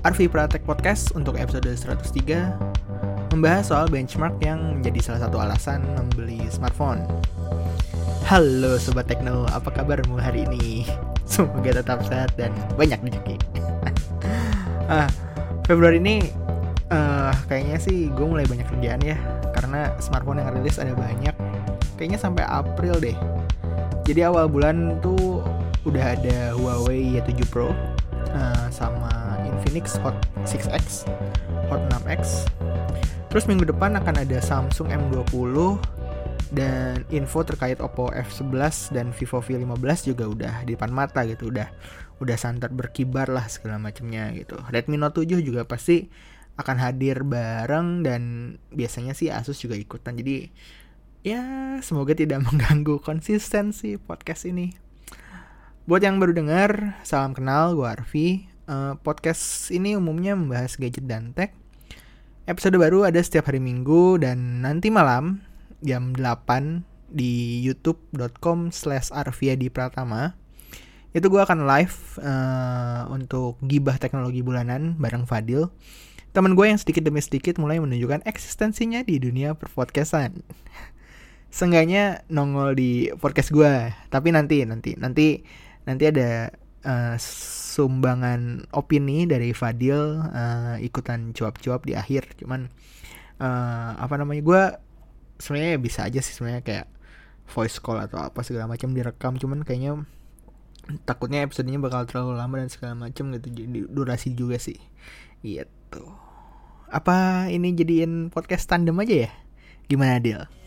Arvi Pratek Podcast untuk episode 103 Membahas soal benchmark yang menjadi salah satu alasan membeli smartphone. Halo Sobat Tekno, apa kabarmu hari ini? Semoga tetap sehat dan banyak rezeki. Ah, Februari ini uh, kayaknya sih gue mulai banyak kerjaan ya Karena smartphone yang rilis ada banyak. Kayaknya sampai April deh. Jadi awal bulan tuh udah ada Huawei Y7 Pro Infinix Hot 6X, Hot 6X. Terus minggu depan akan ada Samsung M20 dan info terkait Oppo F11 dan Vivo V15 juga udah di depan mata gitu, udah udah santer berkibar lah segala macamnya gitu. Redmi Note 7 juga pasti akan hadir bareng dan biasanya sih Asus juga ikutan. Jadi ya semoga tidak mengganggu konsistensi podcast ini. Buat yang baru dengar, salam kenal, gue Arfi. Uh, podcast ini umumnya membahas gadget dan tech. Episode baru ada setiap hari Minggu dan nanti malam jam 8 di youtube.com slash di Pratama. Itu gue akan live uh, untuk gibah teknologi bulanan bareng Fadil. Temen gue yang sedikit demi sedikit mulai menunjukkan eksistensinya di dunia perpodcastan. Seenggaknya nongol di podcast gue. Tapi nanti, nanti, nanti nanti ada uh, sumbangan opini dari Fadil uh, ikutan cuap-cuap di akhir. Cuman uh, apa namanya gue sebenarnya bisa aja sih sebenarnya kayak voice call atau apa segala macam direkam. Cuman kayaknya takutnya episodenya bakal terlalu lama dan segala macam gitu. Jadi durasi juga sih. Gitu. Apa ini jadiin podcast tandem aja ya? Gimana Dil?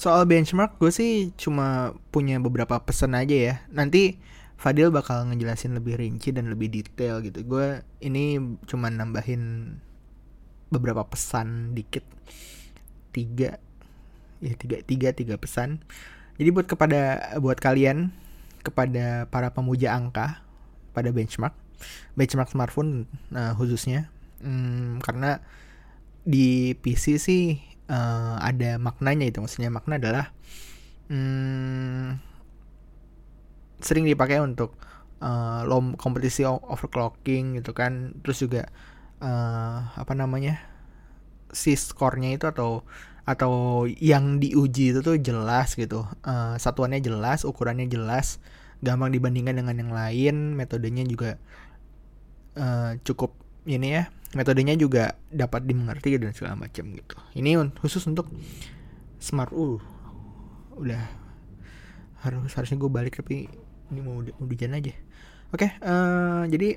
Soal benchmark gue sih cuma punya beberapa pesan aja ya. Nanti Fadil bakal ngejelasin lebih rinci dan lebih detail gitu. Gue ini cuma nambahin beberapa pesan dikit. Tiga. Ya tiga tiga tiga pesan. Jadi buat kepada buat kalian kepada para pemuja angka pada benchmark benchmark smartphone nah, khususnya hmm, karena di PC sih uh, ada maknanya itu. Maksudnya makna adalah hmm, sering dipakai untuk uh, lom kompetisi overclocking gitu kan. Terus juga uh, apa namanya si skornya itu atau atau yang diuji itu tuh jelas gitu. Uh, satuannya jelas ukurannya jelas gampang dibandingkan dengan yang lain metodenya juga uh, cukup ini ya metodenya juga dapat dimengerti dan segala macam gitu. Ini khusus untuk smart uh udah harus harusnya gue balik tapi ini mau hujan aja. Oke okay, uh, eh, jadi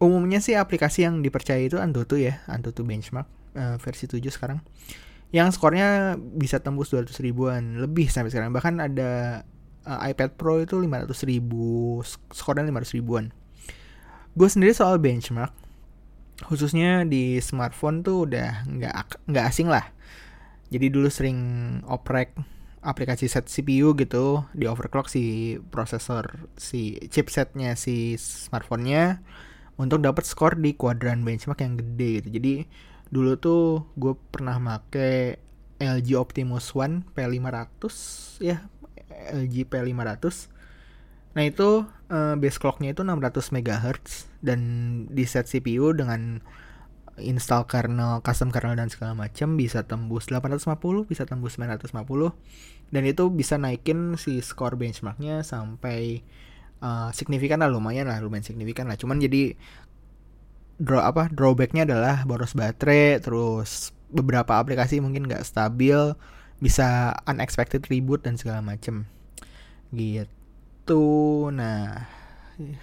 umumnya sih aplikasi yang dipercaya itu Antutu ya Antutu benchmark uh, versi 7 sekarang. Yang skornya bisa tembus 200 ribuan lebih sampai sekarang. Bahkan ada uh, iPad Pro itu 500 ribu skornya 500 ribuan. Gue sendiri soal benchmark khususnya di smartphone tuh udah nggak nggak asing lah. Jadi dulu sering oprek aplikasi set CPU gitu di overclock si prosesor si chipsetnya si smartphone-nya untuk dapat skor di kuadran benchmark yang gede gitu. Jadi dulu tuh gue pernah make LG Optimus One P500 ya LG P500 Nah itu uh, base clocknya itu 600 MHz dan di set CPU dengan install kernel, custom kernel dan segala macam bisa tembus 850, bisa tembus 950 dan itu bisa naikin si skor benchmarknya sampai uh, signifikan lah lumayan lah lumayan signifikan lah. Cuman jadi draw apa drawbacknya adalah boros baterai terus beberapa aplikasi mungkin nggak stabil bisa unexpected reboot dan segala macam gitu gitu. Nah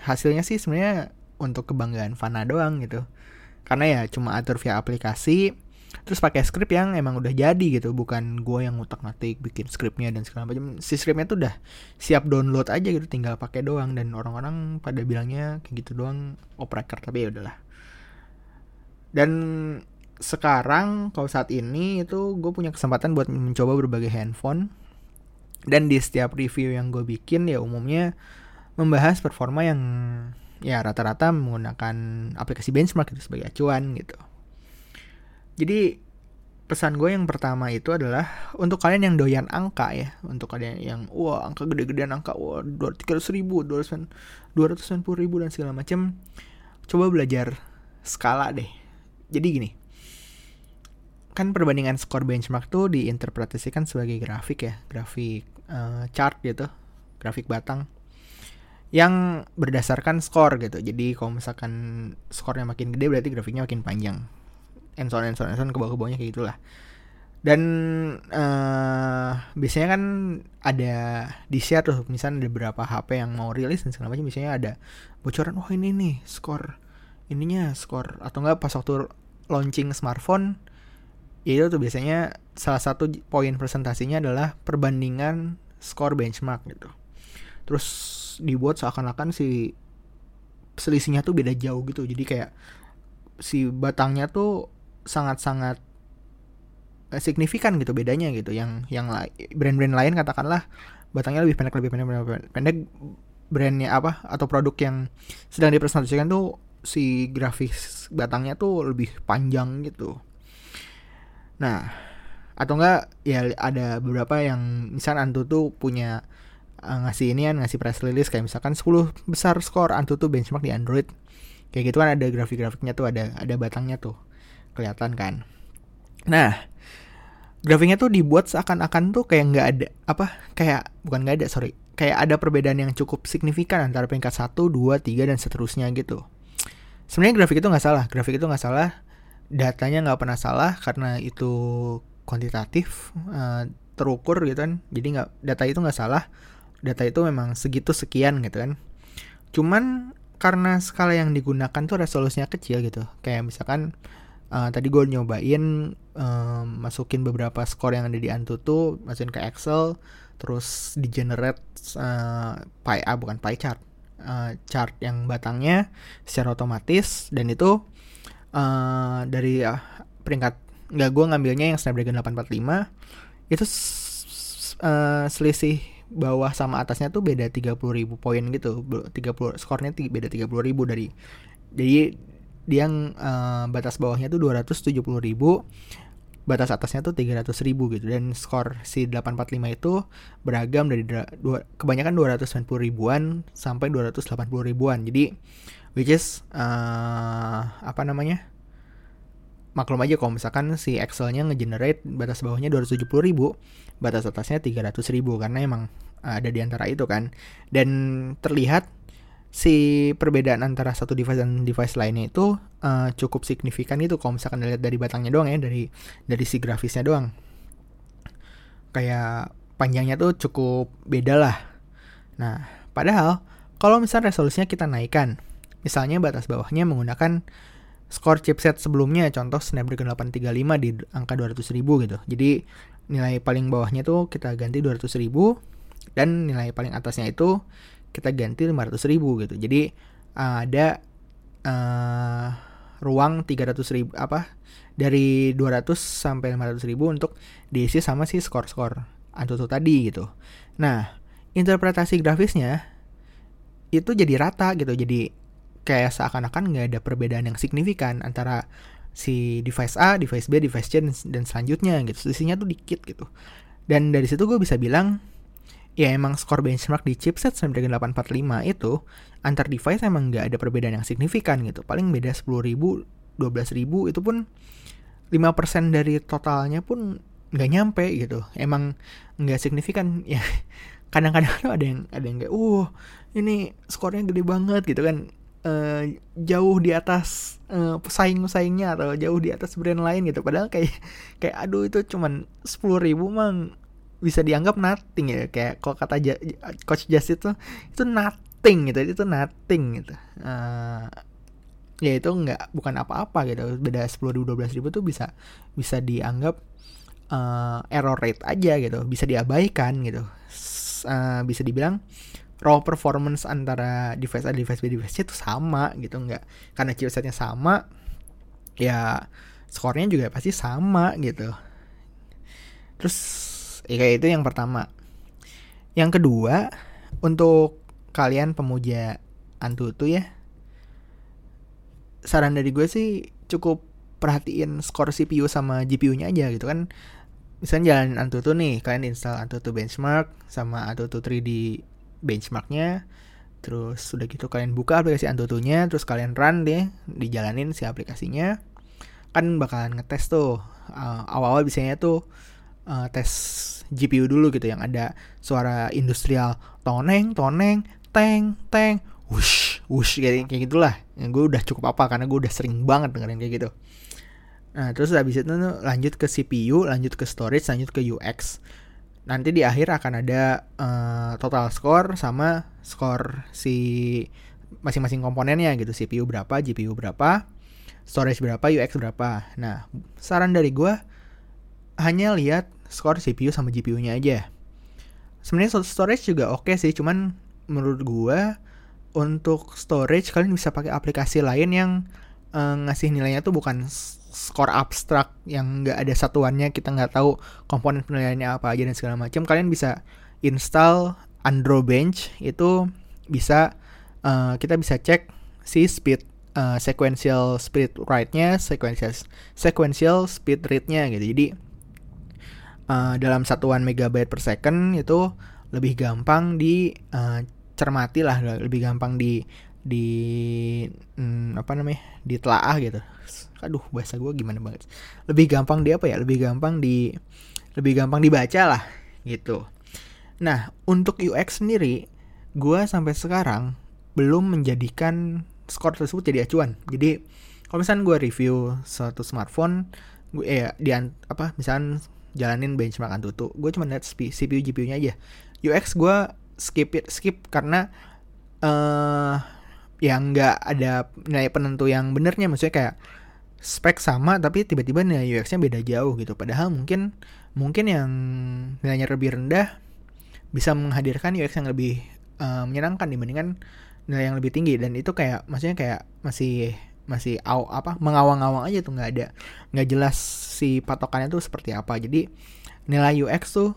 hasilnya sih sebenarnya untuk kebanggaan Fana doang gitu. Karena ya cuma atur via aplikasi terus pakai script yang emang udah jadi gitu. Bukan gue yang ngutak ngatik bikin scriptnya dan segala macam. Si scriptnya tuh udah siap download aja gitu tinggal pakai doang. Dan orang-orang pada bilangnya kayak gitu doang operator tapi ya udahlah. Dan sekarang kalau saat ini itu gue punya kesempatan buat mencoba berbagai handphone dan di setiap review yang gue bikin ya umumnya membahas performa yang ya rata-rata menggunakan aplikasi benchmark itu sebagai acuan gitu. Jadi pesan gue yang pertama itu adalah untuk kalian yang doyan angka ya, untuk kalian yang wah angka gede-gedean angka wah dua ratus ribu, dua ratus ribu dan segala macam, coba belajar skala deh. Jadi gini, kan perbandingan skor benchmark tuh diinterpretasikan sebagai grafik ya, grafik uh, chart gitu, grafik batang yang berdasarkan skor gitu. Jadi kalau misalkan skornya makin gede berarti grafiknya makin panjang. And so on and so ke bawah-bawahnya kayak gitulah. Dan uh, biasanya kan ada di share tuh, misalnya ada beberapa HP yang mau rilis dan segala macam, biasanya ada bocoran, oh, ini nih skor ininya skor atau enggak pas waktu launching smartphone itu tuh biasanya salah satu poin presentasinya adalah perbandingan skor benchmark gitu. Terus dibuat seakan-akan si selisihnya tuh beda jauh gitu. Jadi kayak si batangnya tuh sangat-sangat eh, signifikan gitu bedanya gitu. Yang yang brand-brand lain katakanlah batangnya lebih pendek lebih pendek lebih pendek. Brandnya apa atau produk yang sedang dipresentasikan tuh si grafis batangnya tuh lebih panjang gitu nah atau enggak ya ada beberapa yang misal Antu tuh punya uh, ngasih ini kan ngasih press release kayak misalkan 10 besar skor Antutu benchmark di Android. Kayak gitu kan ada grafik-grafiknya tuh ada ada batangnya tuh. Kelihatan kan? Nah grafiknya tuh dibuat seakan-akan tuh kayak nggak ada apa kayak bukan nggak ada sorry. Kayak ada perbedaan yang cukup signifikan antara peringkat 1, 2, 3 dan seterusnya gitu. Sebenarnya grafik itu nggak salah, grafik itu nggak salah, datanya nggak pernah salah karena itu kuantitatif, uh, terukur gitu kan, jadi nggak data itu nggak salah. Data itu memang segitu sekian gitu kan. Cuman karena skala yang digunakan tuh resolusinya kecil gitu. Kayak misalkan uh, tadi gue nyobain um, masukin beberapa skor yang ada di Antutu masukin ke Excel terus di generate uh, pie ah bukan pie chart uh, chart yang batangnya secara otomatis dan itu uh, dari uh, peringkat nggak gue ngambilnya yang Snapdragon 845 itu uh, selisih bawah sama atasnya tuh beda 30 ribu poin gitu. 30 skornya beda 30 ribu dari jadi dia yang uh, batas bawahnya tuh 270 ribu batas atasnya tuh 300 ribu gitu. Dan skor si 845 itu beragam dari dua, kebanyakan 290 ribuan sampai 280 ribuan. Jadi which is uh, apa namanya? Maklum aja kalau misalkan si Excelnya ngegenerate batas bawahnya 270 ribu batas atasnya 300 ribu karena emang ada di antara itu kan. Dan terlihat si perbedaan antara satu device dan device lainnya itu uh, cukup signifikan itu kalau misalkan dilihat dari batangnya doang ya dari dari si grafisnya doang. Kayak panjangnya tuh cukup beda lah. Nah padahal kalau misalnya resolusinya kita naikkan misalnya batas bawahnya menggunakan skor chipset sebelumnya contoh Snapdragon 835 di angka 200 ribu gitu. Jadi nilai paling bawahnya tuh kita ganti 200 ribu dan nilai paling atasnya itu kita ganti 500 ribu gitu. Jadi ada uh, ruang 300 ribu apa dari 200 sampai 500 ribu untuk diisi sama si skor-skor Antutu tadi gitu. Nah interpretasi grafisnya itu jadi rata gitu. Jadi kayak seakan-akan nggak ada perbedaan yang signifikan antara si device A, device B, device C dan selanjutnya gitu. Selisihnya tuh dikit gitu. Dan dari situ gue bisa bilang ya emang skor benchmark di chipset Snapdragon 845 itu antar device emang nggak ada perbedaan yang signifikan gitu. Paling beda 10 ribu, 12 ribu itu pun 5% dari totalnya pun nggak nyampe gitu. Emang nggak signifikan ya. Kadang-kadang ada yang ada yang kayak, uh ini skornya gede banget gitu kan uh, jauh di atas uh, pesaing-pesaingnya atau jauh di atas brand lain gitu. Padahal kayak kayak aduh itu cuman sepuluh ribu mang bisa dianggap nothing ya. Kayak kalau kata ja, coach Just itu itu nothing gitu itu nothing gitu. Uh, ya itu nggak bukan apa-apa gitu. Beda sepuluh ribu dua belas ribu tuh bisa bisa dianggap uh, error rate aja gitu. Bisa diabaikan gitu. Uh, bisa dibilang raw performance antara device A device B device C itu sama gitu nggak. Karena chipsetnya sama ya skornya juga pasti sama gitu. Terus ya kayak itu yang pertama. Yang kedua untuk kalian pemuja Antutu ya saran dari gue sih cukup perhatiin skor CPU sama GPU-nya aja gitu kan. Misalnya jalan Antutu nih kalian install Antutu benchmark sama Antutu 3D benchmarknya. Terus sudah gitu kalian buka aplikasi Antutunya terus kalian run deh dijalanin si aplikasinya. Kan bakalan ngetes tuh uh, awal-awal biasanya tuh uh, tes GPU dulu gitu yang ada suara industrial toneng toneng teng teng wush wush kayak kayak gitulah. Yang gue udah cukup apa karena gue udah sering banget dengerin kayak gitu. Nah terus habis itu lanjut ke CPU lanjut ke storage lanjut ke UX nanti di akhir akan ada uh, total score sama skor si masing-masing komponennya gitu. CPU berapa GPU berapa storage berapa UX berapa. Nah saran dari gue hanya lihat skor CPU sama GPU-nya aja. Sebenarnya storage juga oke okay sih cuman menurut gue untuk storage kalian bisa pakai aplikasi lain yang uh, ngasih nilainya tuh bukan skor abstrak yang nggak ada satuannya kita nggak tahu komponen penilaiannya apa aja dan segala macam kalian bisa install Andro Bench itu bisa uh, kita bisa cek si speed uh, sequential speed write-nya sequential sequential speed rate-nya gitu. Jadi uh, dalam satuan megabyte per second itu lebih gampang di uh, lah lebih gampang di di hmm, apa namanya ditelaah gitu. Aduh bahasa gue gimana banget lebih gampang di apa ya? Lebih gampang di lebih gampang dibaca lah gitu. Nah untuk UX sendiri gue sampai sekarang belum menjadikan skor tersebut jadi acuan. Jadi kalau misalnya gue review suatu smartphone gue ya di apa misalnya jalanin benchmark Antutu gue cuma lihat CPU GPU nya aja. UX gue skip it, skip karena uh, yang nggak ada nilai penentu yang benernya. Maksudnya kayak spek sama tapi tiba-tiba nilai UX-nya beda jauh gitu. Padahal mungkin mungkin yang nilainya lebih rendah bisa menghadirkan UX yang lebih uh, menyenangkan dibandingkan nilai yang lebih tinggi. Dan itu kayak maksudnya kayak masih masih aw, apa mengawang-awang aja tuh. Nggak ada nggak jelas si patokannya tuh seperti apa. Jadi nilai UX tuh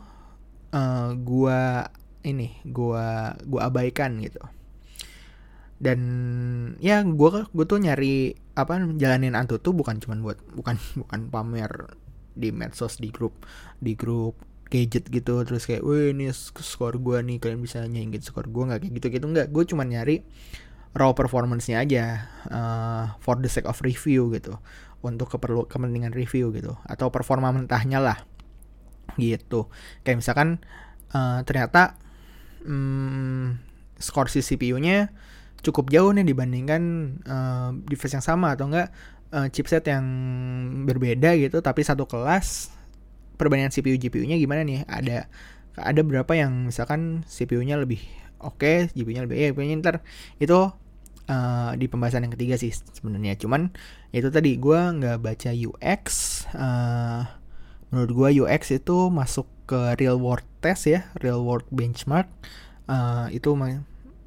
uh, gua ini gua gua abaikan gitu dan ya gue gue tuh nyari apa jalanin tuh bukan cuman buat bukan bukan pamer di medsos di grup di grup gadget gitu. Terus kayak wih ini skor gue nih kalian bisa nyanyiin skor gue nggak? Kayak gitu gitu nggak gue cuma nyari raw performance-nya aja uh, for the sake of review gitu. Untuk keperlu kepentingan review gitu. Atau performa mentahnya lah. Gitu. Kayak misalkan uh, ternyata um, skor si CPU-nya cukup jauh nih dibandingkan uh, device yang sama atau enggak uh, chipset yang berbeda gitu. Tapi satu kelas perbandingan CPU GPU-nya gimana nih? Ada ada berapa yang misalkan CPU-nya lebih oke okay, GPU-nya lebih ya pokoknya ntar itu uh, di pembahasan yang ketiga sih sebenarnya. Cuman itu tadi gue nggak baca UX uh, menurut gue UX itu masuk ke real world test ya real world benchmark. Uh, itu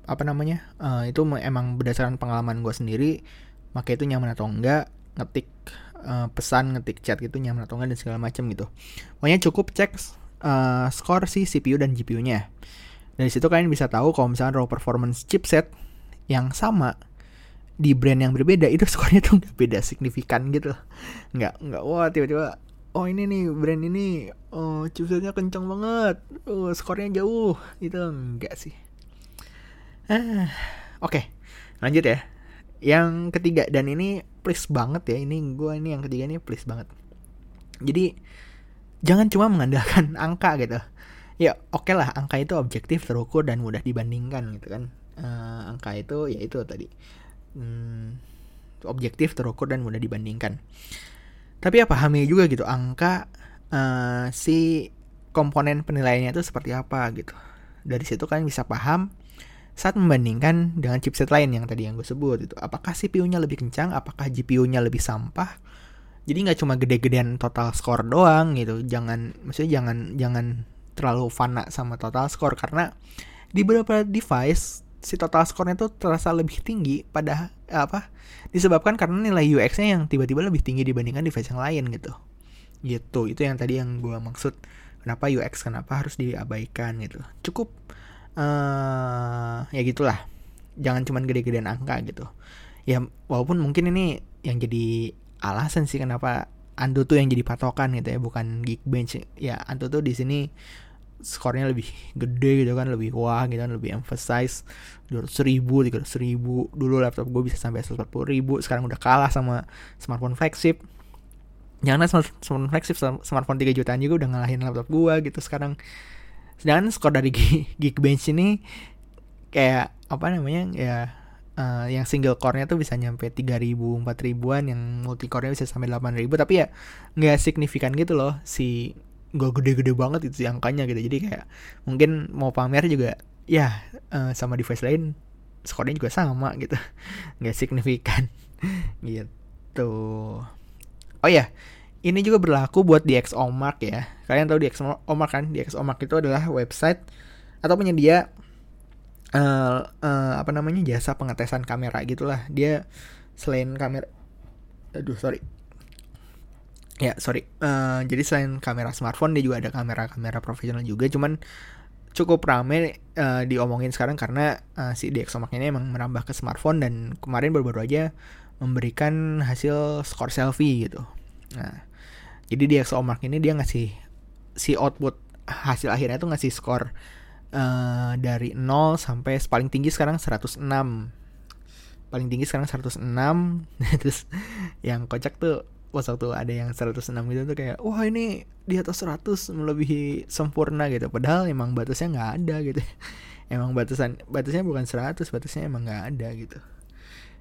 apa namanya uh, itu emang berdasarkan pengalaman gue sendiri maka itu nyaman atau enggak ngetik uh, pesan ngetik chat gitu nyaman atau enggak dan segala macam gitu. Pokoknya cukup cek uh, skor si CPU dan GPU-nya dari situ kalian bisa tahu kalau misalnya raw performance chipset yang sama di brand yang berbeda itu skornya tuh nggak beda signifikan gitu nggak nggak wah tiba-tiba oh ini nih brand ini oh chipsetnya kencang banget oh skornya jauh itu enggak sih Oke, okay, lanjut ya. Yang ketiga dan ini please banget ya. Ini gue ini yang ketiga ini please banget. Jadi jangan cuma mengandalkan angka gitu. Ya oke okay lah angka itu objektif terukur dan mudah dibandingkan gitu kan. Uh, angka itu ya itu tadi hmm, objektif terukur dan mudah dibandingkan. Tapi ya pahami juga gitu angka uh, si komponen penilaiannya itu seperti apa gitu. Dari situ kan bisa paham saat membandingkan dengan chipset lain yang tadi yang gue sebut itu. Apakah CPU-nya lebih kencang? Apakah GPU-nya lebih sampah? Jadi nggak cuma gede-gedean total score doang gitu. Jangan maksudnya jangan jangan terlalu fana sama total score. Karena di beberapa device si total score-nya tuh terasa lebih tinggi. Pada apa disebabkan karena nilai UX-nya yang tiba-tiba lebih tinggi dibandingkan device yang lain gitu. Gitu. Itu yang tadi yang gue maksud. Kenapa UX kenapa harus diabaikan gitu. Cukup uh, ya gitulah. Jangan cuman gede-gedean angka gitu. Ya walaupun mungkin ini yang jadi alasan sih kenapa Anto tuh yang jadi patokan gitu ya bukan Geekbench. Ya Anto tuh di sini skornya lebih gede gitu kan lebih wah gitu kan lebih emphasize. Dua ribu tiga ribu. Dulu laptop gue bisa sampai seratus ribu. Sekarang udah kalah sama smartphone flagship. Jangan smartphone flagship smartphone 3 jutaan juga udah ngalahin laptop gue gitu sekarang sedangkan skor dari Geekbench ini kayak apa namanya ya uh, yang single core-nya tuh bisa nyampe 3000 4000-an yang multi core-nya bisa sampai 8000 tapi ya nggak signifikan gitu loh si gak gede-gede banget itu angkanya gitu. Jadi kayak mungkin mau pamer juga ya uh, sama device lain skornya juga sama gitu. Nggak signifikan. Gitu. Oh ya ini juga berlaku buat di Mark ya. Kalian tahu di Mark kan? Di Mark itu adalah website atau penyedia uh, uh, apa namanya jasa pengetesan kamera gitulah. Dia selain kamera aduh sorry. Ya sorry. Uh, jadi selain kamera smartphone dia juga ada kamera-kamera profesional juga. Cuman cukup rame uh, diomongin sekarang karena uh, si DxOMark ini emang merambah ke smartphone dan kemarin baru-baru aja memberikan hasil skor selfie gitu. Nah jadi DxOMark ini dia ngasih si output hasil akhirnya tuh ngasih skor uh, dari 0 sampai paling tinggi sekarang 106 paling tinggi sekarang 106 terus yang kocak tuh pas waktu ada yang 106 gitu tuh kayak wah ini di atas 100 melebihi sempurna gitu. Padahal emang batasnya nggak ada gitu. Emang batasan batasnya bukan 100 batasnya emang nggak ada gitu.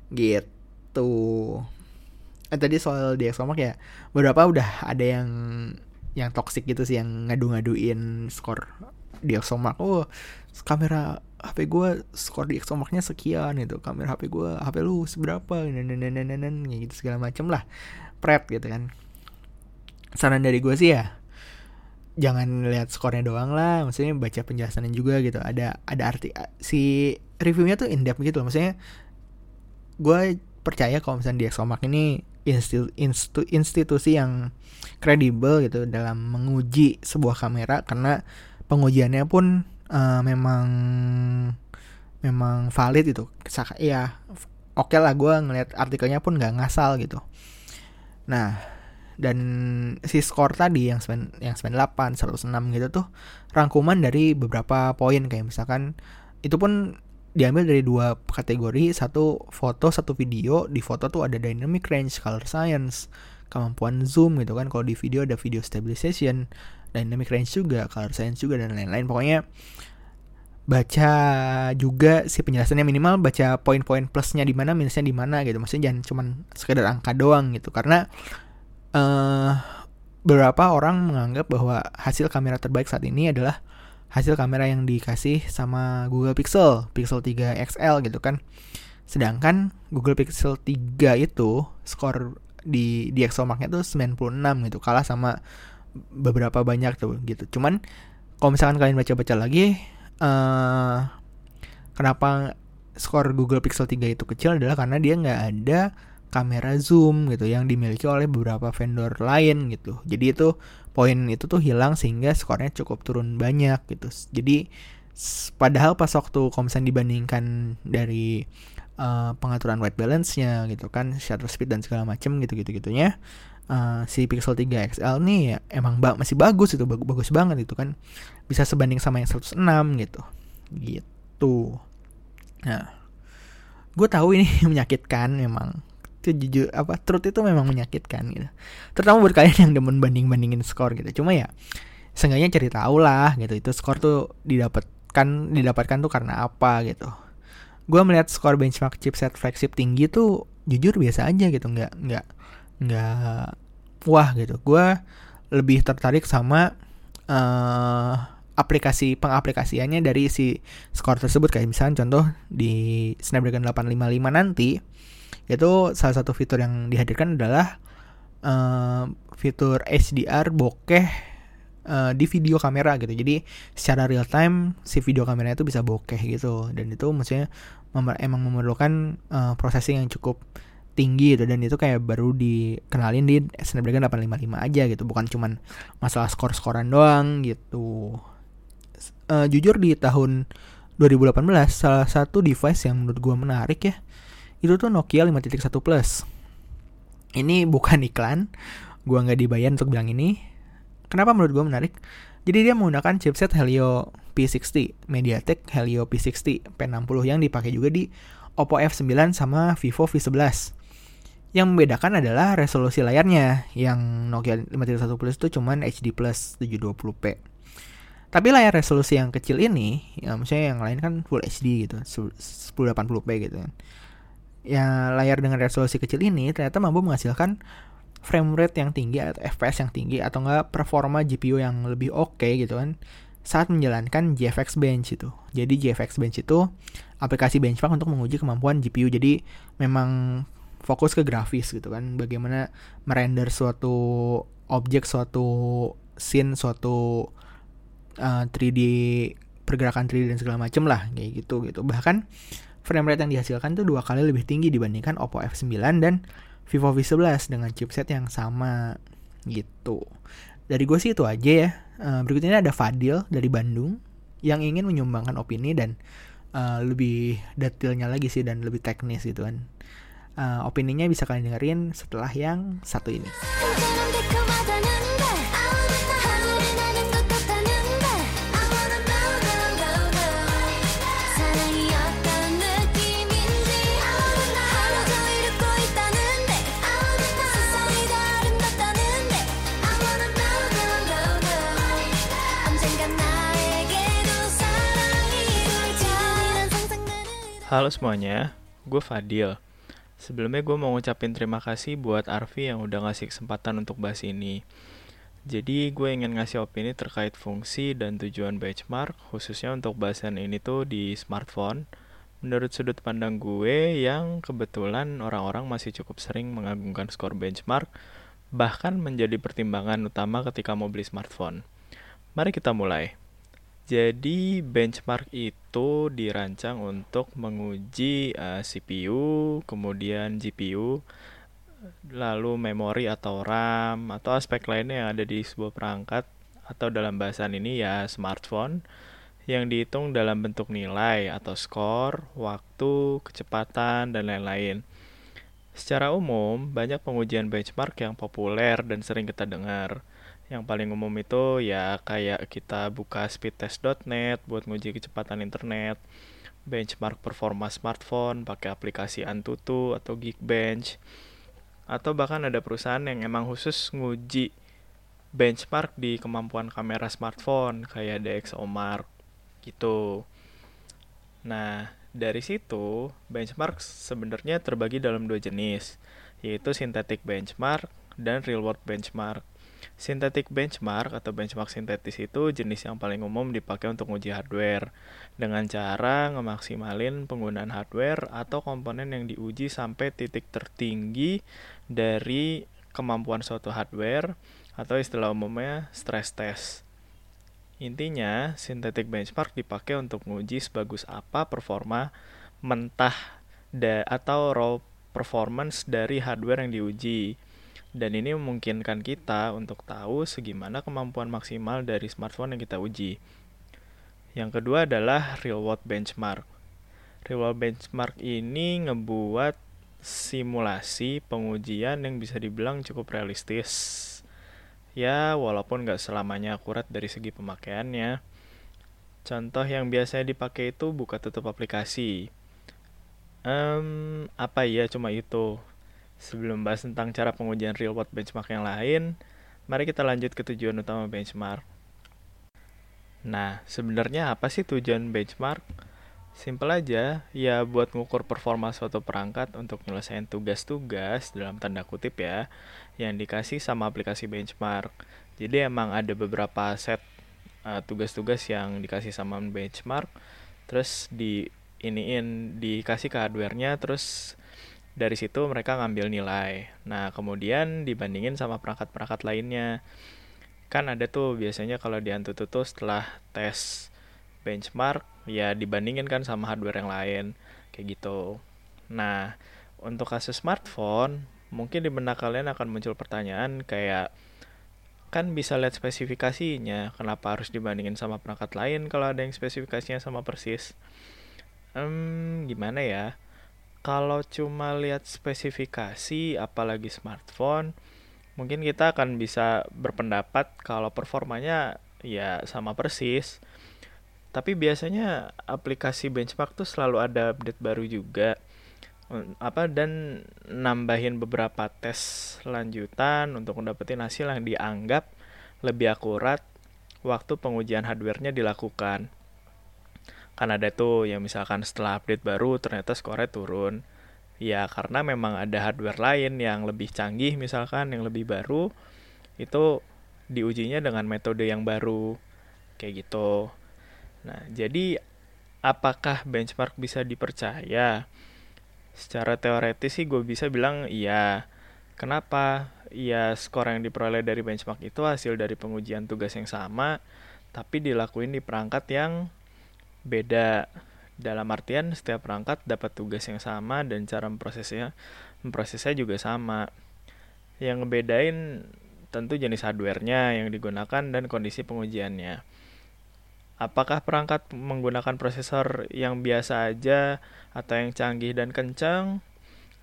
Gitu eh tadi soal di Exomark ya beberapa udah ada yang yang toxic gitu sih yang ngadu-ngaduin skor di Exomark oh kamera HP gue skor di Exomarknya sekian itu kamera HP gue HP lu seberapa? Nenenenenenan gitu segala macem lah. Prep gitu kan. Saran dari gue sih ya jangan lihat skornya doang lah. Maksudnya baca penjelasannya juga gitu. Ada ada arti si reviewnya tuh in depth gitu loh. Maksudnya gue percaya kalau misalnya di Exomark ini institu, institu, institusi yang kredibel gitu dalam menguji sebuah kamera karena pengujiannya pun uh, memang memang valid itu ya oke okay lah gue ngeliat artikelnya pun nggak ngasal gitu. Nah dan si skor tadi yang 9, yang 98 106 gitu tuh rangkuman dari beberapa poin. Kayak misalkan itu pun diambil dari dua kategori satu foto satu video. Di foto tuh ada dynamic range color science kemampuan zoom gitu kan. Kalau di video ada video stabilization dynamic range juga, color science juga dan lain-lain. Pokoknya baca juga si penjelasannya minimal baca poin-poin plusnya di mana minusnya di mana gitu. Maksudnya jangan cuman sekedar angka doang gitu. Karena uh, beberapa orang menganggap bahwa hasil kamera terbaik saat ini adalah hasil kamera yang dikasih sama Google Pixel Pixel 3 XL gitu kan. Sedangkan Google Pixel 3 itu skor di di Exomark-nya tuh 96 gitu kalah sama beberapa banyak tuh gitu. Cuman kalau misalkan kalian baca-baca lagi uh, kenapa skor Google Pixel 3 itu kecil adalah karena dia nggak ada kamera zoom gitu yang dimiliki oleh beberapa vendor lain gitu. Jadi itu poin itu tuh hilang sehingga skornya cukup turun banyak gitu. Jadi padahal pas waktu misalnya dibandingkan dari uh, pengaturan white balance-nya gitu kan shutter speed dan segala macem gitu gitu gitunya uh, si Pixel 3 XL nih ya emang ba masih bagus itu bagus bagus banget itu kan. Bisa sebanding sama yang 106 gitu. Gitu. Nah gue tahu ini menyakitkan memang itu jujur apa truth itu memang menyakitkan gitu. Terutama buat kalian yang demen banding bandingin skor gitu. Cuma ya seenggaknya cari tahu lah gitu. Itu skor tuh didapatkan didapatkan tuh karena apa gitu. Gue melihat skor benchmark chipset flagship tinggi tuh jujur biasa aja gitu. Nggak nggak nggak wah gitu. Gue lebih tertarik sama uh, aplikasi pengaplikasiannya dari si skor tersebut. Kayak misalnya contoh di Snapdragon 855 nanti itu salah satu fitur yang dihadirkan adalah uh, fitur HDR bokeh uh, di video kamera gitu. Jadi secara real time si video kameranya itu bisa bokeh gitu. Dan itu maksudnya emang memerlukan uh, processing yang cukup tinggi gitu. Dan itu kayak baru dikenalin di Snapdragon 855 aja gitu. Bukan cuman masalah skor-skoran doang gitu. Uh, jujur di tahun 2018 salah satu device yang menurut gue menarik ya itu tuh Nokia 5.1 Plus. Ini bukan iklan, gue nggak dibayar untuk bilang ini. Kenapa menurut gue menarik? Jadi dia menggunakan chipset Helio P60, MediaTek Helio P60 P60 yang dipakai juga di Oppo F9 sama Vivo V11. Yang membedakan adalah resolusi layarnya, yang Nokia 531 Plus itu cuman HD Plus 720p. Tapi layar resolusi yang kecil ini, ya misalnya yang lain kan Full HD gitu, 1080p gitu kan. Ya layar dengan resolusi kecil ini ternyata mampu menghasilkan frame rate yang tinggi atau FPS yang tinggi atau enggak performa GPU yang lebih oke okay, gitu kan saat menjalankan GFX Bench itu. Jadi GFX Bench itu aplikasi benchmark untuk menguji kemampuan GPU. Jadi memang fokus ke grafis gitu kan, bagaimana merender suatu objek, suatu scene, suatu uh, 3D pergerakan 3D dan segala macem lah kayak gitu gitu. Bahkan frame rate yang dihasilkan tuh dua kali lebih tinggi dibandingkan Oppo F9 dan Vivo V11 dengan chipset yang sama gitu. Dari gue sih itu aja ya. Uh, berikutnya ada Fadil dari Bandung yang ingin menyumbangkan opini dan uh, lebih detailnya lagi sih dan lebih teknis gitu kan. Uh, opininya bisa kalian dengerin setelah yang satu ini. Halo semuanya, gue Fadil. Sebelumnya gue mau ngucapin terima kasih buat Arfi yang udah ngasih kesempatan untuk bahas ini. Jadi gue ingin ngasih opini terkait fungsi dan tujuan benchmark, khususnya untuk bahasan ini tuh di smartphone. Menurut sudut pandang gue yang kebetulan orang-orang masih cukup sering mengagungkan skor benchmark, bahkan menjadi pertimbangan utama ketika mau beli smartphone. Mari kita mulai. Jadi benchmark itu dirancang untuk menguji uh, eh, CPU, kemudian GPU, lalu memori atau RAM atau aspek lainnya yang ada di sebuah perangkat atau dalam bahasan ini ya smartphone yang dihitung dalam bentuk nilai atau skor, waktu, kecepatan, dan lain-lain. Secara umum, banyak pengujian benchmark yang populer dan sering kita dengar yang paling umum itu ya kayak kita buka speedtest.net buat nguji kecepatan internet, benchmark performa smartphone pakai aplikasi Antutu atau Geekbench, atau bahkan ada perusahaan yang emang khusus nguji benchmark di kemampuan kamera smartphone kayak DxOMark gitu. Nah, dari situ benchmark sebenarnya terbagi dalam dua jenis, yaitu synthetic benchmark dan real world benchmark. Synthetic benchmark atau benchmark sintetis itu jenis yang paling umum dipakai untuk uji hardware dengan cara ngemaksimalin penggunaan hardware atau komponen yang diuji sampai titik tertinggi dari kemampuan suatu hardware atau istilah umumnya stress test. Intinya, synthetic benchmark dipakai untuk menguji sebagus apa performa mentah atau raw performance dari hardware yang diuji dan ini memungkinkan kita untuk tahu segimana kemampuan maksimal dari smartphone yang kita uji. Yang kedua adalah real world benchmark. Real world benchmark ini ngebuat simulasi pengujian yang bisa dibilang cukup realistis. Ya, walaupun nggak selamanya akurat dari segi pemakaiannya. Contoh yang biasanya dipakai itu buka tutup aplikasi. Um, apa ya cuma itu? Sebelum bahas tentang cara pengujian real world benchmark yang lain, mari kita lanjut ke tujuan utama benchmark. Nah, sebenarnya apa sih tujuan benchmark? Simpel aja, ya buat ngukur performa suatu perangkat untuk menyelesaikan tugas-tugas dalam tanda kutip ya, yang dikasih sama aplikasi benchmark. Jadi emang ada beberapa set uh, tugas-tugas yang dikasih sama benchmark, terus di iniin dikasih ke hardware-nya, terus dari situ mereka ngambil nilai. Nah, kemudian dibandingin sama perangkat-perangkat lainnya. Kan ada tuh biasanya kalau di Antutu tuh setelah tes benchmark, ya dibandingin kan sama hardware yang lain. Kayak gitu. Nah, untuk kasus smartphone, mungkin di benak kalian akan muncul pertanyaan kayak, kan bisa lihat spesifikasinya kenapa harus dibandingin sama perangkat lain kalau ada yang spesifikasinya sama persis hmm, gimana ya kalau cuma lihat spesifikasi apalagi smartphone mungkin kita akan bisa berpendapat kalau performanya ya sama persis tapi biasanya aplikasi benchmark tuh selalu ada update baru juga apa dan nambahin beberapa tes lanjutan untuk mendapatkan hasil yang dianggap lebih akurat waktu pengujian hardware-nya dilakukan. Kan ada tuh yang misalkan setelah update baru ternyata skornya turun. Ya karena memang ada hardware lain yang lebih canggih misalkan yang lebih baru itu diujinya dengan metode yang baru kayak gitu. Nah, jadi apakah benchmark bisa dipercaya? Secara teoretis sih gue bisa bilang iya. Kenapa? Ya skor yang diperoleh dari benchmark itu hasil dari pengujian tugas yang sama, tapi dilakuin di perangkat yang beda. Dalam artian setiap perangkat dapat tugas yang sama dan cara memprosesnya memprosesnya juga sama. Yang ngebedain tentu jenis hardware-nya yang digunakan dan kondisi pengujiannya apakah perangkat menggunakan prosesor yang biasa aja atau yang canggih dan kencang?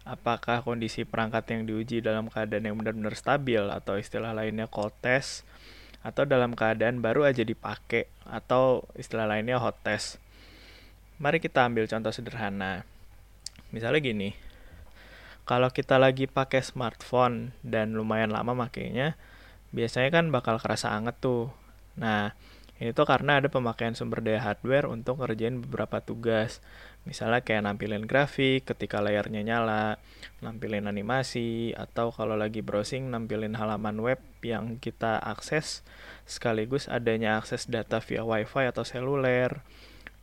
Apakah kondisi perangkat yang diuji dalam keadaan yang benar-benar stabil atau istilah lainnya cold test atau dalam keadaan baru aja dipakai atau istilah lainnya hot test. Mari kita ambil contoh sederhana. Misalnya gini. Kalau kita lagi pakai smartphone dan lumayan lama makainya, biasanya kan bakal kerasa anget tuh. Nah, ini tuh karena ada pemakaian sumber daya hardware untuk ngerjain beberapa tugas. Misalnya kayak nampilin grafik ketika layarnya nyala, nampilin animasi, atau kalau lagi browsing nampilin halaman web yang kita akses, sekaligus adanya akses data via wifi atau seluler,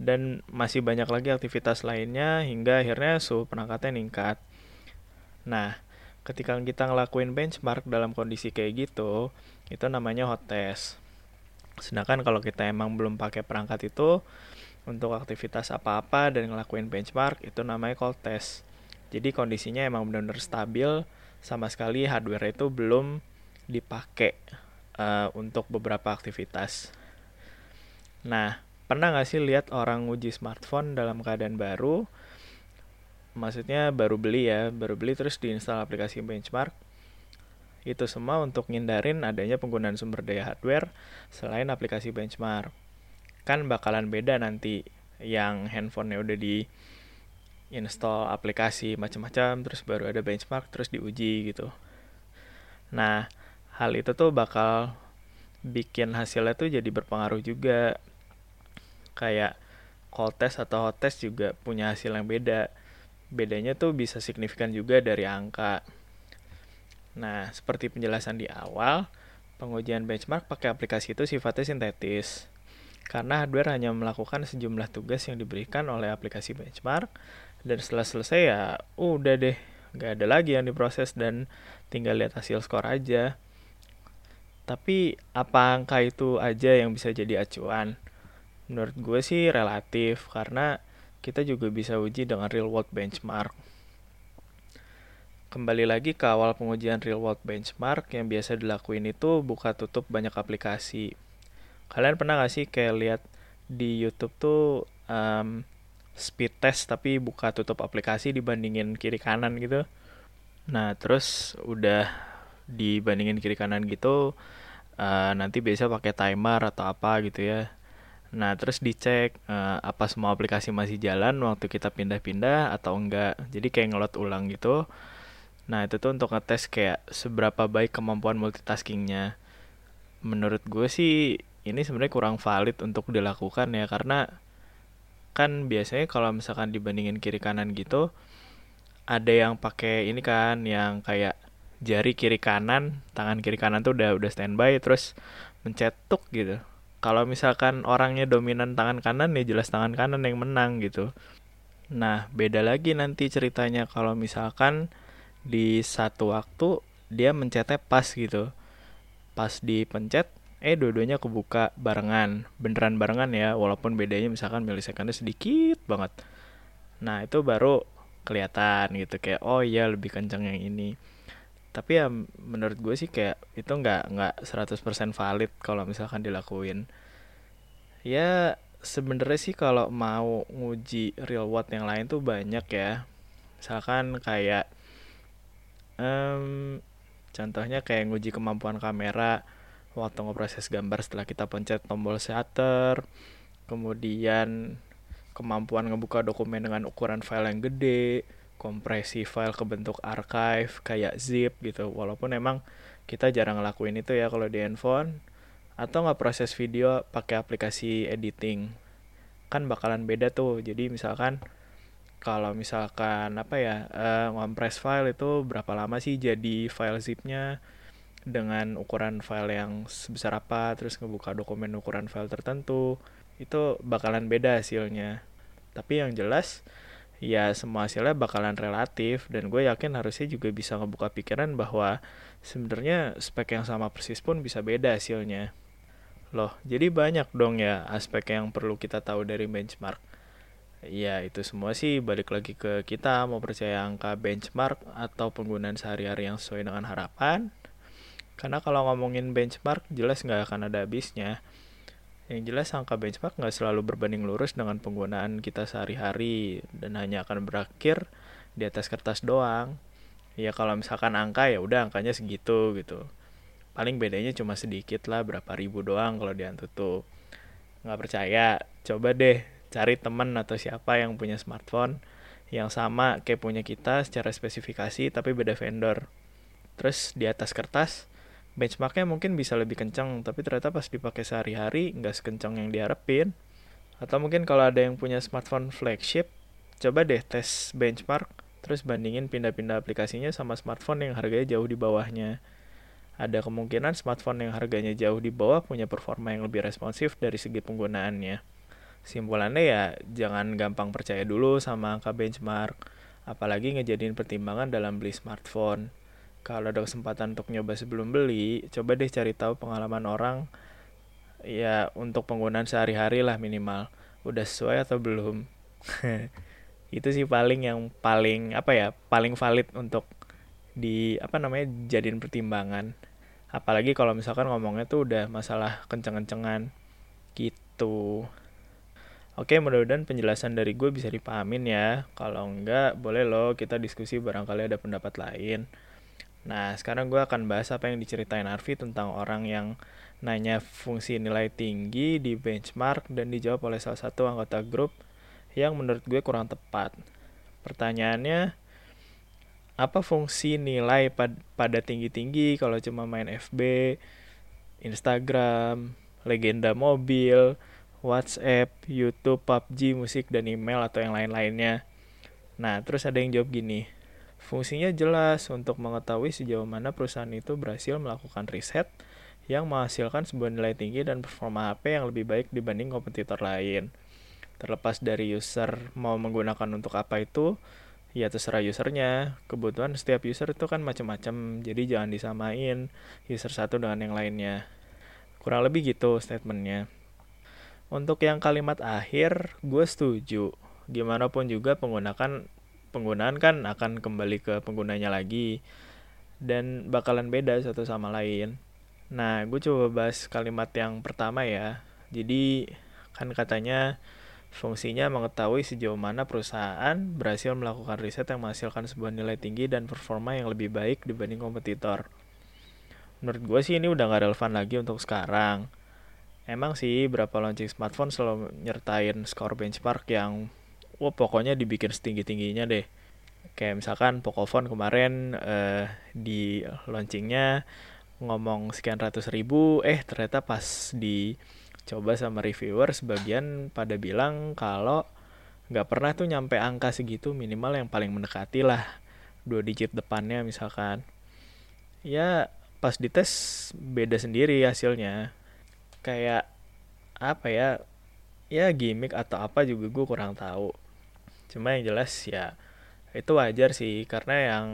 dan masih banyak lagi aktivitas lainnya hingga akhirnya suhu perangkatnya meningkat. Nah, ketika kita ngelakuin benchmark dalam kondisi kayak gitu, itu namanya hot test. Sedangkan kalau kita emang belum pakai perangkat itu untuk aktivitas apa-apa dan ngelakuin benchmark itu namanya cold test. Jadi kondisinya emang benar-benar stabil sama sekali hardware itu belum dipakai uh, untuk beberapa aktivitas. Nah, pernah nggak sih lihat orang uji smartphone dalam keadaan baru? Maksudnya baru beli ya, baru beli terus diinstal aplikasi benchmark itu semua untuk ngindarin adanya penggunaan sumber daya hardware selain aplikasi benchmark. Kan bakalan beda nanti yang handphonenya udah di install aplikasi macam-macam terus baru ada benchmark terus diuji gitu. Nah, hal itu tuh bakal bikin hasilnya tuh jadi berpengaruh juga. Kayak cold test atau hot test juga punya hasil yang beda. Bedanya tuh bisa signifikan juga dari angka. Nah, seperti penjelasan di awal, pengujian benchmark pakai aplikasi itu sifatnya sintetis. Karena hardware hanya melakukan sejumlah tugas yang diberikan oleh aplikasi benchmark, dan setelah selesai ya udah deh, nggak ada lagi yang diproses dan tinggal lihat hasil skor aja. Tapi apa angka itu aja yang bisa jadi acuan? Menurut gue sih relatif, karena kita juga bisa uji dengan real world benchmark. Kembali lagi ke awal pengujian real world benchmark yang biasa dilakuin itu buka tutup banyak aplikasi. Kalian pernah gak sih kayak lihat di YouTube tuh um, speed test tapi buka tutup aplikasi dibandingin kiri kanan gitu? Nah terus udah dibandingin kiri kanan gitu uh, nanti biasa pakai timer atau apa gitu ya. Nah, terus dicek uh, apa semua aplikasi masih jalan waktu kita pindah-pindah atau enggak. Jadi kayak ngelot ulang gitu. Nah itu tuh untuk ngetes kayak seberapa baik kemampuan multitaskingnya. Menurut gue sih ini sebenarnya kurang valid untuk dilakukan ya karena kan biasanya kalau misalkan dibandingin kiri kanan gitu ada yang pakai ini kan yang kayak jari kiri kanan tangan kiri kanan tuh udah udah standby terus mencetuk gitu. Kalau misalkan orangnya dominan tangan kanan ya jelas tangan kanan yang menang gitu. Nah beda lagi nanti ceritanya kalau misalkan di satu waktu dia mencetnya pas gitu. Pas dipencet eh dua-duanya kebuka barengan. Beneran barengan ya walaupun bedanya misalkan milisekundnya sedikit banget. Nah itu baru kelihatan gitu kayak oh iya lebih kencang yang ini. Tapi ya menurut gue sih kayak itu nggak nggak 100% valid kalau misalkan dilakuin. Ya sebenarnya sih kalau mau nguji real world yang lain tuh banyak ya. Misalkan kayak um, contohnya kayak nguji kemampuan kamera waktu ngeproses gambar setelah kita pencet tombol shutter kemudian kemampuan ngebuka dokumen dengan ukuran file yang gede kompresi file ke bentuk archive kayak zip gitu. Walaupun emang kita jarang ngelakuin itu ya kalau di handphone atau nggak proses video pakai aplikasi editing. Kan bakalan beda tuh. Jadi misalkan kalau misalkan apa ya uh, ngompres file itu berapa lama sih jadi file zipnya dengan ukuran file yang sebesar apa terus ngebuka dokumen ukuran file tertentu itu bakalan beda hasilnya tapi yang jelas ya semua hasilnya bakalan relatif dan gue yakin harusnya juga bisa ngebuka pikiran bahwa sebenarnya spek yang sama persis pun bisa beda hasilnya. Loh, jadi banyak dong ya aspek yang perlu kita tahu dari benchmark. Ya, itu semua sih balik lagi ke kita mau percaya angka benchmark atau penggunaan sehari-hari yang sesuai dengan harapan. Karena kalau ngomongin benchmark jelas nggak akan ada habisnya. Yang jelas angka benchmark nggak selalu berbanding lurus dengan penggunaan kita sehari-hari dan hanya akan berakhir di atas kertas doang. Ya kalau misalkan angka ya udah angkanya segitu gitu. Paling bedanya cuma sedikit lah berapa ribu doang kalau di tuh. Nggak percaya, coba deh cari temen atau siapa yang punya smartphone yang sama kayak punya kita secara spesifikasi tapi beda vendor. Terus di atas kertas benchmarknya mungkin bisa lebih kencang tapi ternyata pas dipakai sehari-hari nggak sekencang yang diharapin. Atau mungkin kalau ada yang punya smartphone flagship coba deh tes benchmark terus bandingin pindah-pindah aplikasinya sama smartphone yang harganya jauh di bawahnya. Ada kemungkinan smartphone yang harganya jauh di bawah punya performa yang lebih responsif dari segi penggunaannya. Simpulannya ya jangan gampang percaya dulu sama angka benchmark apalagi ngejadiin pertimbangan dalam beli smartphone kalau ada kesempatan untuk nyoba sebelum beli, coba deh cari tahu pengalaman orang ya untuk penggunaan sehari-hari lah minimal. Udah sesuai atau belum? itu sih paling yang paling apa ya, paling valid untuk di apa namanya jadiin pertimbangan. Apalagi kalau misalkan ngomongnya tuh udah masalah kenceng-kencengan gitu. Oke, mudah-mudahan penjelasan dari gue bisa dipahamin ya. Kalau enggak, boleh loh kita diskusi barangkali ada pendapat lain. Nah, sekarang gue akan bahas apa yang diceritain Arfi tentang orang yang nanya fungsi nilai tinggi di benchmark dan dijawab oleh salah satu anggota grup yang menurut gue kurang tepat. Pertanyaannya, apa fungsi nilai pad pada tinggi-tinggi kalau cuma main FB, Instagram, legenda mobil, WhatsApp, YouTube, PUBG, musik, dan email atau yang lain-lainnya? Nah, terus ada yang jawab gini, Fungsinya jelas untuk mengetahui sejauh mana perusahaan itu berhasil melakukan riset yang menghasilkan sebuah nilai tinggi dan performa HP yang lebih baik dibanding kompetitor lain. Terlepas dari user mau menggunakan untuk apa itu, ya terserah usernya. Kebutuhan setiap user itu kan macam-macam, jadi jangan disamain user satu dengan yang lainnya. Kurang lebih gitu statementnya. Untuk yang kalimat akhir, gue setuju. Gimana pun juga penggunakan penggunaan kan akan kembali ke penggunanya lagi dan bakalan beda satu sama lain. Nah, gue coba bahas kalimat yang pertama ya. Jadi kan katanya fungsinya mengetahui sejauh mana perusahaan berhasil melakukan riset yang menghasilkan sebuah nilai tinggi dan performa yang lebih baik dibanding kompetitor. Menurut gue sih ini udah gak relevan lagi untuk sekarang. Emang sih berapa launching smartphone selalu nyertain skor benchmark yang wah pokoknya dibikin setinggi tingginya deh. Kayak misalkan Pocophone kemarin uh, di launchingnya ngomong sekian ratus ribu eh ternyata pas dicoba sama reviewer sebagian pada bilang kalau nggak pernah tuh nyampe angka segitu minimal yang paling mendekati lah dua digit depannya misalkan. Ya pas dites beda sendiri hasilnya. Kayak apa ya ya gimmick atau apa juga gue kurang tahu cuma yang jelas ya itu wajar sih karena yang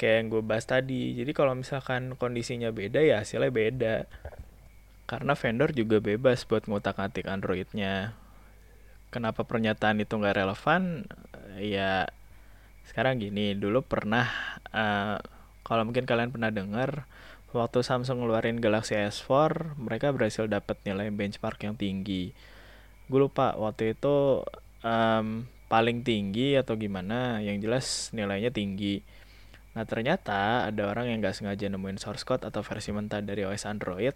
kayak yang gue bahas tadi. Jadi kalau misalkan kondisinya beda ya hasilnya beda. Karena vendor juga bebas buat ngutak atik androidnya. Kenapa pernyataan itu nggak relevan? Ya sekarang gini dulu pernah uh, kalau mungkin kalian pernah dengar waktu Samsung ngeluarin Galaxy S4 mereka berhasil dapat nilai benchmark yang tinggi. Gue lupa waktu itu um, paling tinggi atau gimana yang jelas nilainya tinggi nah ternyata ada orang yang gak sengaja nemuin source code atau versi mentah dari OS Android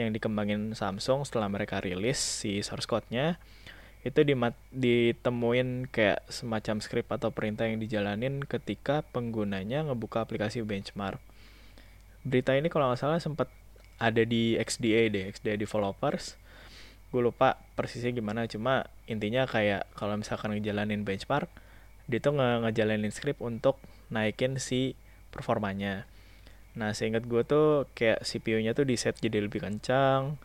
yang dikembangin Samsung setelah mereka rilis si source code-nya itu ditemuin kayak semacam script atau perintah yang dijalanin ketika penggunanya ngebuka aplikasi benchmark. Berita ini kalau nggak salah sempat ada di XDA deh, XDA developers. Gue lupa persisnya gimana, cuma intinya kayak kalau misalkan ngejalanin benchmark, dia tuh nge ngejalanin script untuk naikin si performanya. Nah, seingat gue tuh kayak CPU-nya tuh di set jadi lebih kencang,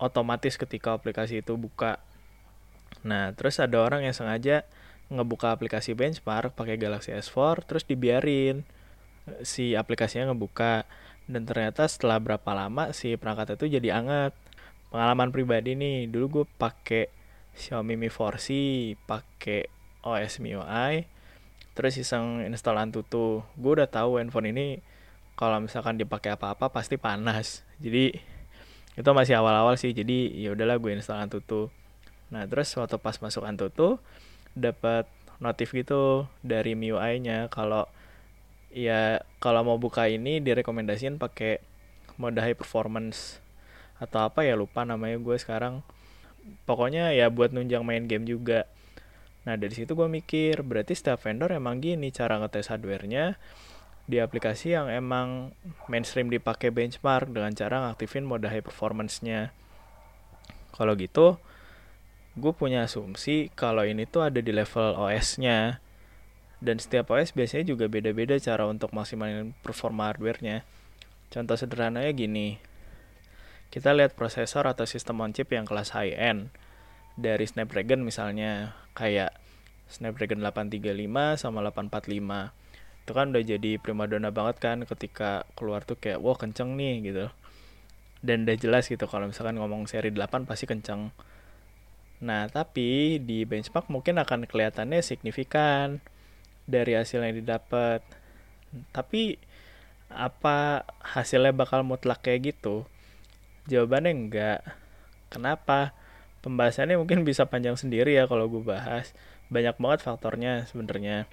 otomatis ketika aplikasi itu buka Nah, terus ada orang yang sengaja ngebuka aplikasi benchmark pakai Galaxy S4 terus dibiarin si aplikasinya ngebuka dan ternyata setelah berapa lama si perangkat itu jadi anget. Pengalaman pribadi nih, dulu gue pakai Xiaomi Mi 4C, pakai OS MIUI, terus iseng install Antutu. Gue udah tahu handphone ini kalau misalkan dipakai apa-apa pasti panas. Jadi itu masih awal-awal sih. Jadi ya udahlah gue install Antutu Nah, terus waktu pas masuk Antutu dapat notif gitu dari MIUI-nya kalau ya kalau mau buka ini direkomendasiin pakai mode high performance atau apa ya lupa namanya gue sekarang. Pokoknya ya buat nunjang main game juga. Nah dari situ gue mikir berarti setiap vendor emang gini cara ngetes hardwarenya di aplikasi yang emang mainstream dipakai benchmark dengan cara ngaktifin mode high performance-nya. Kalau gitu gue punya asumsi kalau ini tuh ada di level OS-nya dan setiap OS biasanya juga beda-beda cara untuk maksimalin performa hardware-nya. Contoh sederhananya gini, kita lihat prosesor atau sistem on chip yang kelas high-end dari Snapdragon misalnya kayak Snapdragon 835 sama 845 itu kan udah jadi primadona banget kan ketika keluar tuh kayak wah kenceng nih gitu dan udah jelas gitu kalau misalkan ngomong seri 8 pasti kenceng Nah, tapi di benchmark mungkin akan kelihatannya signifikan dari hasil yang didapat. Tapi apa hasilnya bakal mutlak kayak gitu? Jawabannya enggak. Kenapa? Pembahasannya mungkin bisa panjang sendiri ya kalau gue bahas. Banyak banget faktornya sebenarnya.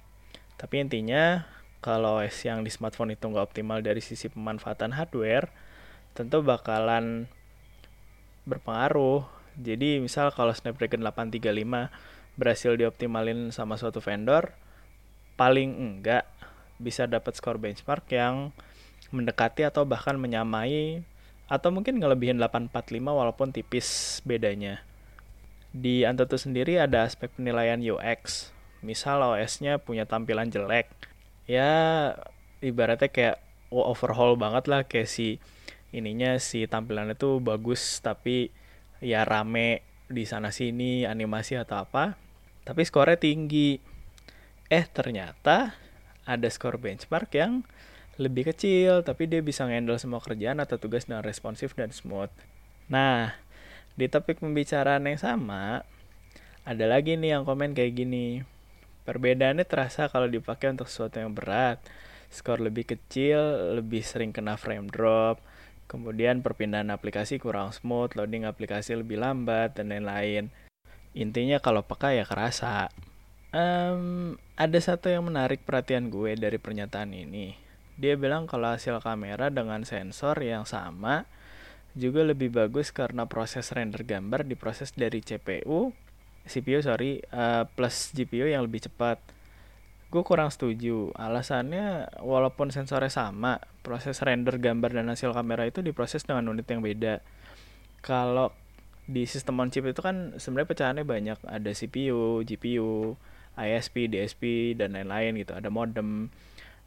Tapi intinya kalau OS yang di smartphone itu nggak optimal dari sisi pemanfaatan hardware, tentu bakalan berpengaruh jadi misal kalau Snapdragon 835 berhasil dioptimalin sama suatu vendor, paling enggak bisa dapat skor benchmark yang mendekati atau bahkan menyamai atau mungkin ngelebihin 845 walaupun tipis bedanya. Di Antutu sendiri ada aspek penilaian UX. Misal OS-nya punya tampilan jelek. Ya ibaratnya kayak overhaul banget lah kayak si ininya si tampilannya tuh bagus tapi ya rame di sana sini animasi atau apa tapi skornya tinggi eh ternyata ada skor benchmark yang lebih kecil tapi dia bisa ngendel semua kerjaan atau tugas dengan responsif dan smooth nah di topik pembicaraan yang sama ada lagi nih yang komen kayak gini perbedaannya terasa kalau dipakai untuk sesuatu yang berat skor lebih kecil lebih sering kena frame drop Kemudian perpindahan aplikasi kurang smooth, loading aplikasi lebih lambat, dan lain-lain. Intinya kalau peka ya kerasa. Um, ada satu yang menarik perhatian gue dari pernyataan ini. Dia bilang kalau hasil kamera dengan sensor yang sama juga lebih bagus karena proses render gambar diproses dari CPU, CPU sorry, uh, plus GPU yang lebih cepat. Gue kurang setuju. Alasannya walaupun sensornya sama proses render gambar dan hasil kamera itu diproses dengan unit yang beda. Kalau di sistem on chip itu kan sebenarnya pecahannya banyak. Ada CPU GPU ISP DSP dan lain-lain gitu. Ada modem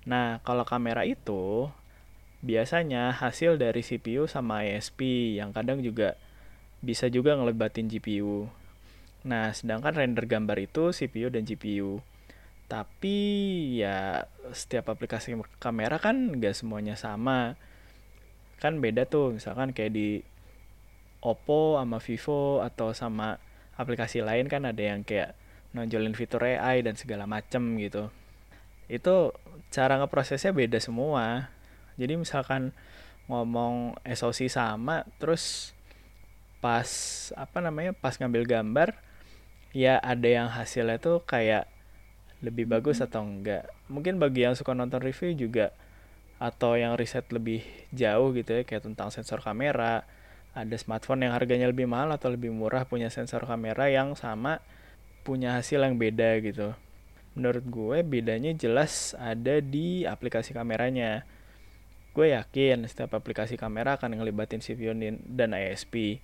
nah kalau kamera itu biasanya hasil dari CPU sama ISP yang kadang juga bisa juga ngelebatin GPU nah sedangkan render gambar itu CPU dan GPU tapi ya setiap aplikasi kamera kan nggak semuanya sama. Kan beda tuh misalkan kayak di Oppo sama Vivo atau sama aplikasi lain kan ada yang kayak nonjolin fitur AI dan segala macem gitu itu cara ngeprosesnya beda semua. Jadi misalkan ngomong SOC sama terus pas apa namanya pas ngambil gambar ya ada yang hasilnya tuh kayak lebih bagus atau enggak. Mungkin bagi yang suka nonton review juga atau yang riset lebih jauh gitu ya kayak tentang sensor kamera ada smartphone yang harganya lebih mahal atau lebih murah punya sensor kamera yang sama punya hasil yang beda gitu menurut gue bedanya jelas ada di aplikasi kameranya. Gue yakin setiap aplikasi kamera akan ngelibatin CPU dan ISP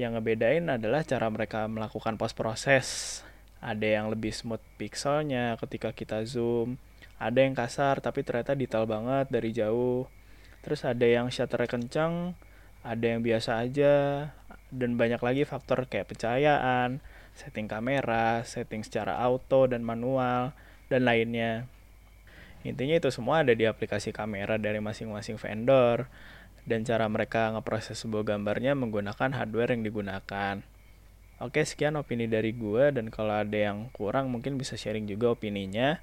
yang ngebedain adalah cara mereka melakukan post proses ada yang lebih smooth pixelnya ketika kita zoom. Ada yang kasar tapi ternyata detail banget dari jauh. Terus ada yang shutter kencang ada yang biasa aja. Dan banyak lagi faktor kayak pencahayaan setting kamera setting secara auto dan manual dan lainnya intinya itu semua ada di aplikasi kamera dari masing-masing vendor dan cara mereka ngeproses sebuah gambarnya menggunakan hardware yang digunakan Oke, sekian opini dari gue dan kalau ada yang kurang mungkin bisa sharing juga opininya.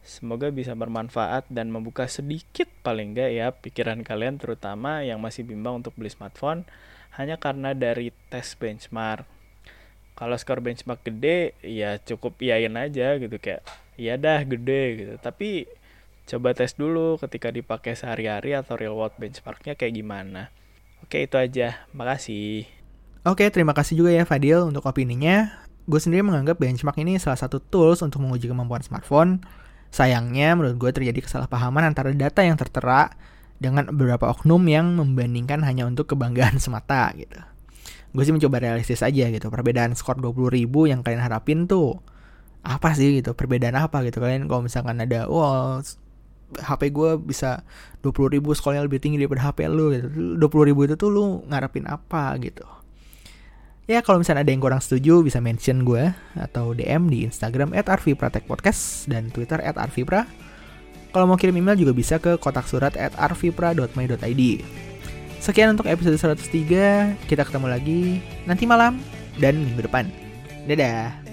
Semoga bisa bermanfaat dan membuka sedikit paling enggak ya pikiran kalian terutama yang masih bimbang untuk beli smartphone hanya karena dari tes benchmark. Kalau skor benchmark gede ya cukup iyain aja gitu kayak ya dah gede gitu. Tapi coba tes dulu ketika dipakai sehari-hari atau real world benchmarknya kayak gimana. Oke itu aja, makasih. Oke, terima kasih juga ya Fadil untuk opininya. Gue sendiri menganggap benchmark ini salah satu tools untuk menguji kemampuan smartphone. Sayangnya menurut gue terjadi kesalahpahaman antara data yang tertera dengan beberapa oknum yang membandingkan hanya untuk kebanggaan semata gitu. Gue sih mencoba realistis aja gitu. Perbedaan skor 20 ribu yang kalian harapin tuh apa sih gitu. Perbedaan apa gitu. Kalian kalau misalkan ada, wow HP gue bisa 20 ribu skornya lebih tinggi daripada HP lu gitu. 20 ribu itu tuh lu ngarepin apa gitu Ya kalau misalnya ada yang kurang setuju bisa mention gue atau DM di Instagram at Podcast dan Twitter at arvipra. Kalau mau kirim email juga bisa ke kotak surat at. Sekian untuk episode 103, kita ketemu lagi nanti malam dan minggu depan. Dadah!